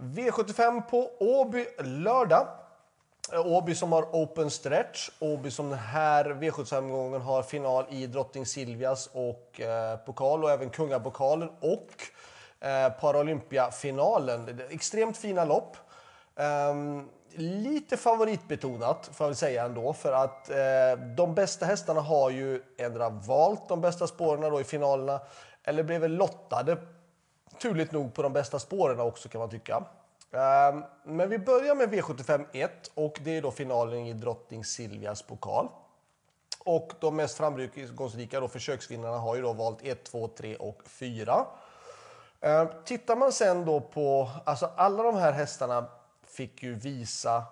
V75 på Åby lördag. Åby som har open stretch. Åby som den här V75-gången har final i Drottning Silvias och eh, pokal och även Kungapokalen och eh, Paralympiafinalen. Extremt fina lopp. Um, lite favoritbetonat får jag väl säga ändå för att eh, de bästa hästarna har ju ändra valt de bästa spåren då i finalerna eller blev lottade turligt nog på de bästa spåren också kan man tycka. Ehm, men vi börjar med V75 1 och det är då finalen i Drottning Silvias pokal. Och de mest framgångsrika då, försöksvinnarna har ju då valt 1, 2, 3 och 4. Ehm, tittar man sen då på, alltså alla de här hästarna fick ju visa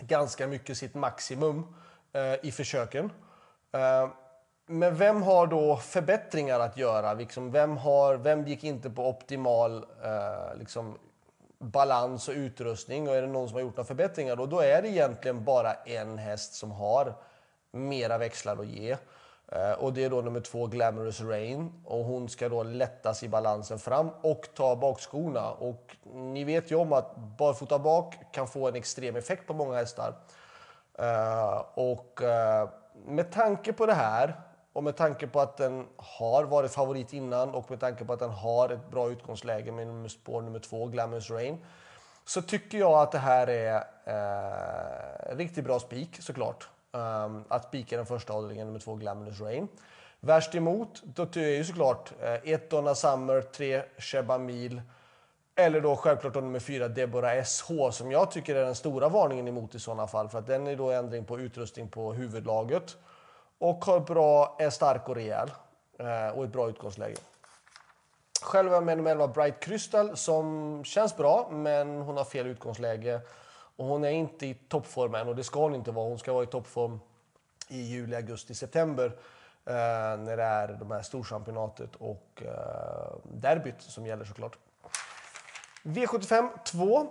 ganska mycket sitt maximum eh, i försöken. Ehm, men vem har då förbättringar att göra? Liksom, vem, har, vem gick inte på optimal eh, liksom, balans och utrustning och är det någon som har gjort några förbättringar då, då är det egentligen bara en häst som har mera växlar att ge. Eh, och det är då nummer två Glamorous Rain och hon ska då lättas i balansen fram och ta bakskorna. Och ni vet ju om att barfota bak kan få en extrem effekt på många hästar. Eh, och eh, med tanke på det här och med tanke på att den har varit favorit innan och med tanke på att den har ett bra utgångsläge med spår nummer två, Glamorous Rain, så tycker jag att det här är eh, riktigt bra spik såklart. Um, att spika den första avdelningen nummer två, Glamorous Rain. Värst emot, då är ju såklart eh, ett Donna Summer, tre Sheba Mil eller då självklart då nummer fyra Deborah SH som jag tycker är den stora varningen emot i sådana fall för att den är då ändring på utrustning på huvudlaget och har bra, är stark och rejäl eh, och ett bra utgångsläge. Själv är jag med nummer 11 Bright Crystal som känns bra, men hon har fel utgångsläge. Och hon är inte i toppform än och det ska hon inte vara. Hon ska vara i toppform i juli, augusti, september eh, när det är de här storchampionatet och eh, derbyt som gäller såklart. V75 2.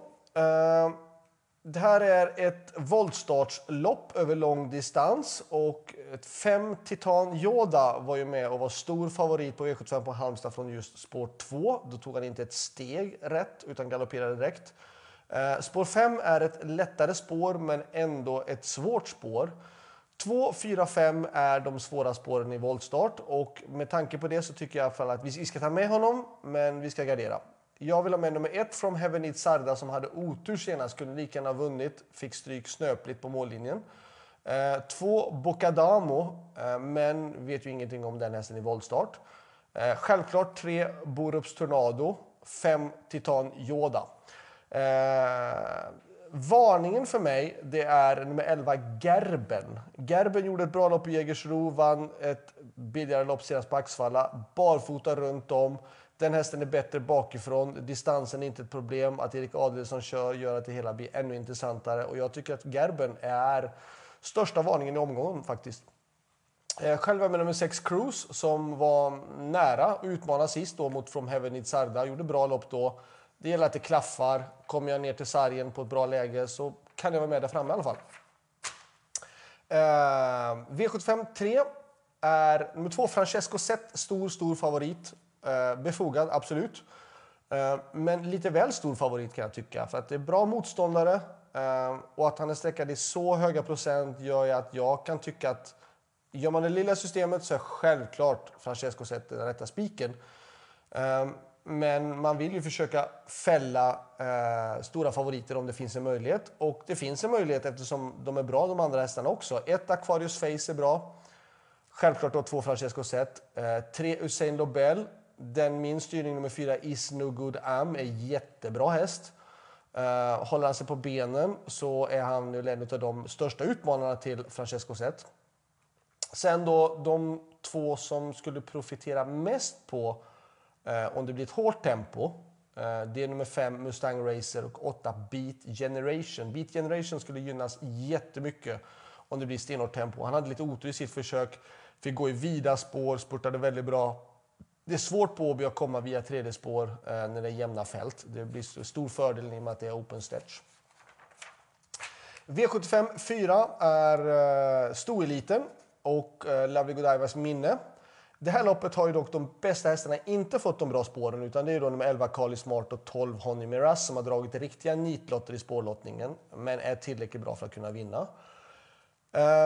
Det här är ett voltstartslopp över lång distans och fem Titan Yoda var ju med och var stor favorit på V75 på Halmstad från just spår 2. Då tog han inte ett steg rätt utan galopperade direkt. Eh, spår 5 är ett lättare spår men ändå ett svårt spår. 2, 4, 5 är de svåra spåren i voltstart och med tanke på det så tycker jag att vi ska ta med honom men vi ska gardera. Jag vill ha med nummer ett från Heaven Eat Sarda som hade otur senast, kunde lika gärna ha vunnit, fick stryk snöpligt på mållinjen. Eh, två Bocadamo, eh, men vet ju ingenting om den hästen i voltstart. Eh, självklart tre Borups Tornado, fem Titan Yoda. Eh, varningen för mig det är nummer 11 Gerben. Gerben gjorde ett bra lopp i Jägersro, vann ett billigare lopp senast på Axvalla, barfota runt om. Den hästen är bättre bakifrån. Distansen är inte ett problem. Att Erik Adelsson kör gör att det hela blir ännu intressantare. Och jag tycker att Gerben är största varningen i omgången faktiskt. Eh, själv är med nummer 6 Cruise som var nära att utmana sist då mot From Heaven i Sarda. Gjorde bra lopp då. Det gäller att det klaffar. Kommer jag ner till sargen på ett bra läge så kan jag vara med där framme i alla fall. Eh, V75 3 är nummer 2 Francesco Zet, stor, stor favorit. Eh, befogad, absolut. Eh, men lite väl stor favorit kan jag tycka. För att det är bra motståndare eh, och att han är sträckad i så höga procent gör ju att jag kan tycka att gör man det lilla systemet så är självklart Francesco Zet den rätta spiken. Men man vill ju försöka fälla eh, stora favoriter om det finns en möjlighet. Och det finns en möjlighet eftersom de är bra de andra hästarna också. Ett Aquarius Face är bra. Självklart då två Francesco Zet. Eh, tre Usain Lobel den min styrning nummer fyra, Is No Good Am, är jättebra häst. Uh, håller han sig på benen så är han nu en av de största utmanarna till Francesco Zet. Sen då de två som skulle profitera mest på uh, om det blir ett hårt tempo. Uh, det är nummer fem Mustang Racer och åtta Beat Generation. Beat Generation skulle gynnas jättemycket om det blir stenhårt tempo. Han hade lite otur i sitt försök, fick gå i vida spår, spurtade väldigt bra det är svårt på Åby att komma via tredje spår eh, när det är jämna fält. Det blir stor fördel i och med att det är open stretch. V75 4 är eh, stoeliten och eh, Lovely Godiva's minne. Det här loppet har ju dock de bästa hästarna inte fått de bra spåren utan det är då nummer 11 Carly Smart och 12 Honey Miras som har dragit riktiga nitlotter i spårlottningen men är tillräckligt bra för att kunna vinna.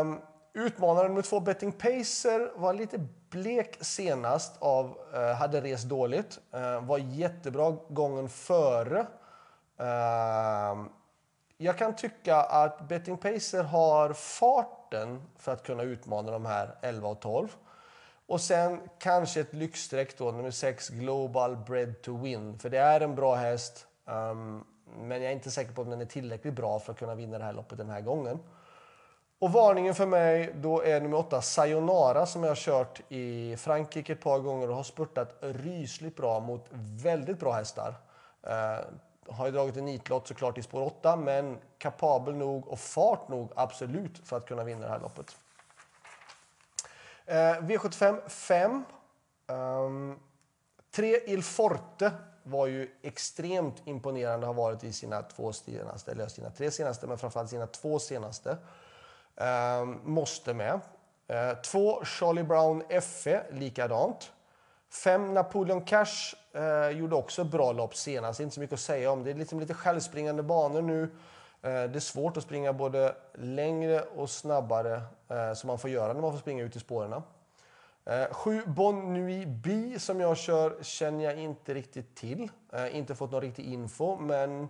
Um, utmanaren nummer två Betting Pacer var lite blek senast av, eh, hade rest dåligt. Eh, var jättebra gången före. Eh, jag kan tycka att Betting Pacer har farten för att kunna utmana de här 11 och 12. Och sen kanske ett lyxstreck då, nummer 6 Global Bread to Win. För det är en bra häst. Um, men jag är inte säker på om den är tillräckligt bra för att kunna vinna det här loppet den här gången. Och varningen för mig då är nummer 8 Sayonara som jag har kört i Frankrike ett par gånger och har spurtat rysligt bra mot väldigt bra hästar. Eh, har ju dragit en nitlott såklart i spår 8 men kapabel nog och fart nog absolut för att kunna vinna det här loppet. Eh, V75 5. Um, tre Il Forte var ju extremt imponerande har varit i sina två senaste, eller sina tre senaste, men framförallt sina två senaste. Ehm, måste med. Ehm, två Charlie Brown FE, likadant. Fem Napoleon Cash eh, gjorde också bra lopp senast, inte så mycket att säga om. Det är liksom lite självspringande banor nu. Eh, det är svårt att springa både längre och snabbare eh, som man får göra när man får springa ut i spåren. Eh, sju Bon Nui B som jag kör känner jag inte riktigt till. Ehm, inte fått någon riktig info, men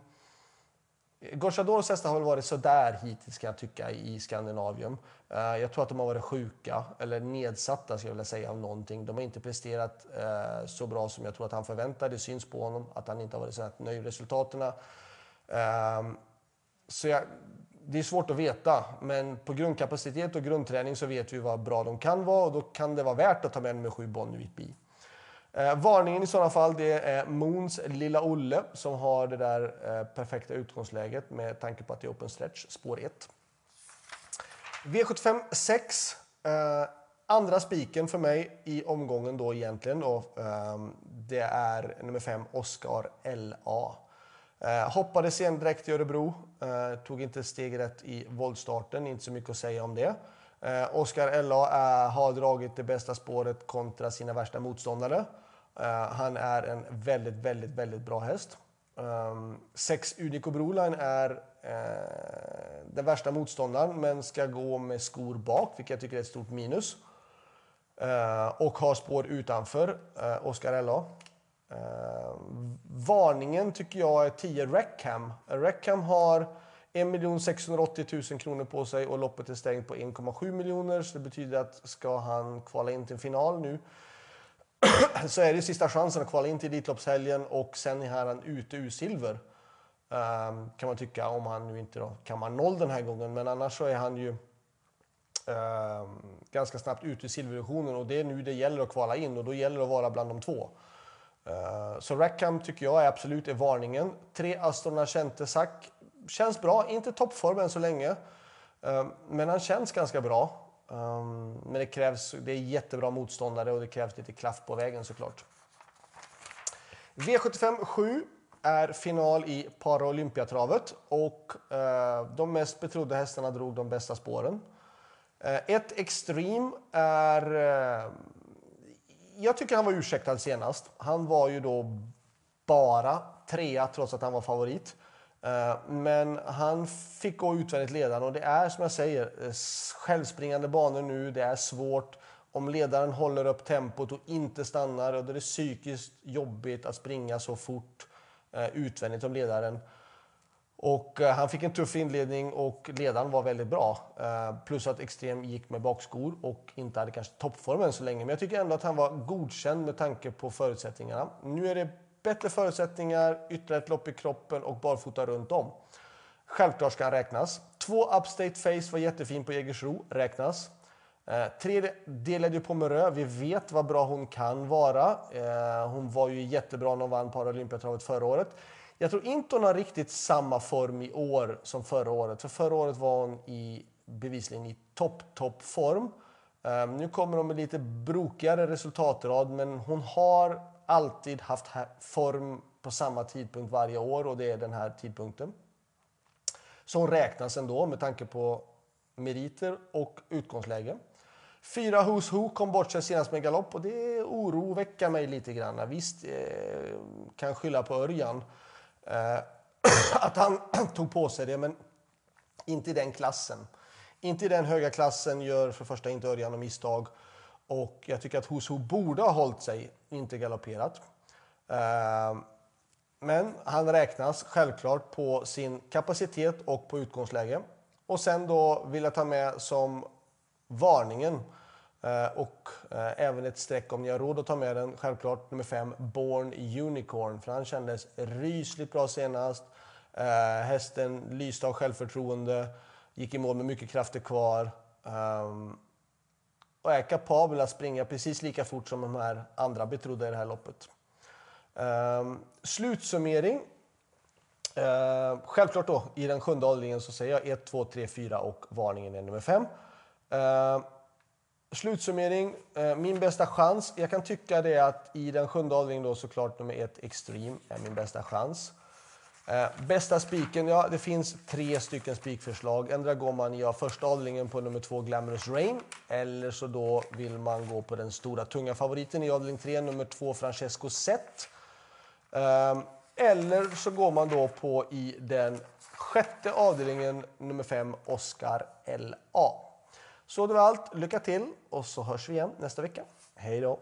Gorsadors hästar har väl varit sådär hittills kan jag tycka i Skandinavien. Eh, jag tror att de har varit sjuka, eller nedsatta ska jag vilja säga, av någonting. De har inte presterat eh, så bra som jag tror att han förväntade. Det syns på honom att han inte har varit så nöjd med resultaten. Ehm, så jag, det är svårt att veta, men på grundkapacitet och grundträning så vet vi vad bra de kan vara och då kan det vara värt att ta med nummer 7 Bonnevitt bi. Eh, varningen i sådana fall det är Moons Lilla Olle som har det där eh, perfekta utgångsläget med tanke på att det är open stretch, spår 1. V75 6. Eh, andra spiken för mig i omgången då egentligen och, eh, det är nummer 5 Oscar LA. Eh, hoppade sen direkt i Örebro. Eh, tog inte steg rätt i voltstarten, inte så mycket att säga om det. Eh, Oskar LA är, eh, har dragit det bästa spåret kontra sina värsta motståndare. Eh, han är en väldigt, väldigt, väldigt bra häst. Um, sex Unico Broline är eh, den värsta motståndaren men ska gå med skor bak, vilket jag tycker är ett stort minus. Uh, och har spår utanför uh, Oscar LA. Varningen tycker jag är 10 Reckham. Reckham har 1 680 000 kronor på sig och loppet är stängt på 1,7 miljoner. Så det betyder att ska han kvala in till final nu så är det sista chansen att kvala in till Elitloppshelgen och sen är han ute ur silver. Um, kan man tycka om han nu inte då kammar noll den här gången. Men annars så är han ju um, ganska snabbt ute ur silvervisionen och det är nu det gäller att kvala in och då gäller det att vara bland de två. Uh, så Rackham tycker jag är absolut är varningen. Tre Aston Sack känns bra, inte toppform än så länge. Uh, men han känns ganska bra. Um, men det krävs, det är jättebra motståndare och det krävs lite klaff på vägen såklart. V75 7 är final i Paralympiatravet och uh, de mest betrodda hästarna drog de bästa spåren. Eh, ett Extreme är eh, jag tycker han var ursäktad senast. Han var ju då bara trea trots att han var favorit. Eh, men han fick gå utvändigt ledaren och det är som jag säger eh, självspringande banor nu. Det är svårt. Om ledaren håller upp tempot och inte stannar och det är psykiskt jobbigt att springa så fort eh, utvändigt om ledaren. Och han fick en tuff inledning och ledaren var väldigt bra. Plus att Extrem gick med bakskor och inte hade kanske toppform än så länge. Men jag tycker ändå att han var godkänd med tanke på förutsättningarna. Nu är det bättre förutsättningar, ytterligare ett lopp i kroppen och barfota runt om. Självklart ska han räknas. Två Upstate Face var jättefin på Jägersro, räknas. Eh, tre delade på Mörö. Vi vet vad bra hon kan vara. Eh, hon var ju jättebra när hon vann Paralympiatravet förra året. Jag tror inte hon har riktigt samma form i år som förra året. För förra året var hon i, bevisligen i topp, topp form. Eh, nu kommer hon med lite brokigare resultatrad, men hon har alltid haft form på samma tidpunkt varje år och det är den här tidpunkten. Så hon räknas ändå med tanke på meriter och utgångsläge. Fyra Who's Who kom bort sig senast med galopp och det oroväcker mig lite grann. Visst, eh, kan skylla på Örjan. Eh, att han tog på sig det, men inte i den klassen. Inte i den höga klassen gör för första inte Örjan misstag. Och jag tycker att Who's borde ha hållit sig, inte galopperat. Ehm, men han räknas självklart på sin kapacitet och på utgångsläge. Och sen då vill jag ta med som varningen eh, och eh, även ett streck om ni har råd att ta med den. Självklart nummer 5. Born Unicorn. För han kändes rysligt bra senast. Eh, hästen lyste av självförtroende. Gick i mål med mycket krafter kvar. Ehm, och är kapabel att springa precis lika fort som de här andra betrodda i det här loppet. Um, slutsummering. Uh, självklart då, i den sjunde avdelningen så säger jag 1, 2, 3, 4 och varningen är nummer 5. Uh, ehm, slutsummering, min bästa chans. Jag kan tycka det att i den sjunde avdelningen då såklart nummer 1 Extreme är min bästa chans. Eh, bästa spiken, ja det finns tre stycken spikförslag. Ändra går man i första avdelningen på nummer två Glamorous Rain. Eller så då vill man gå på den stora tunga favoriten i avdelning 3, nummer två Francesco Zet. Eh, eller så går man då på i den sjätte avdelningen nummer fem Oscar LA. Så det var allt. Lycka till och så hörs vi igen nästa vecka. Hej då!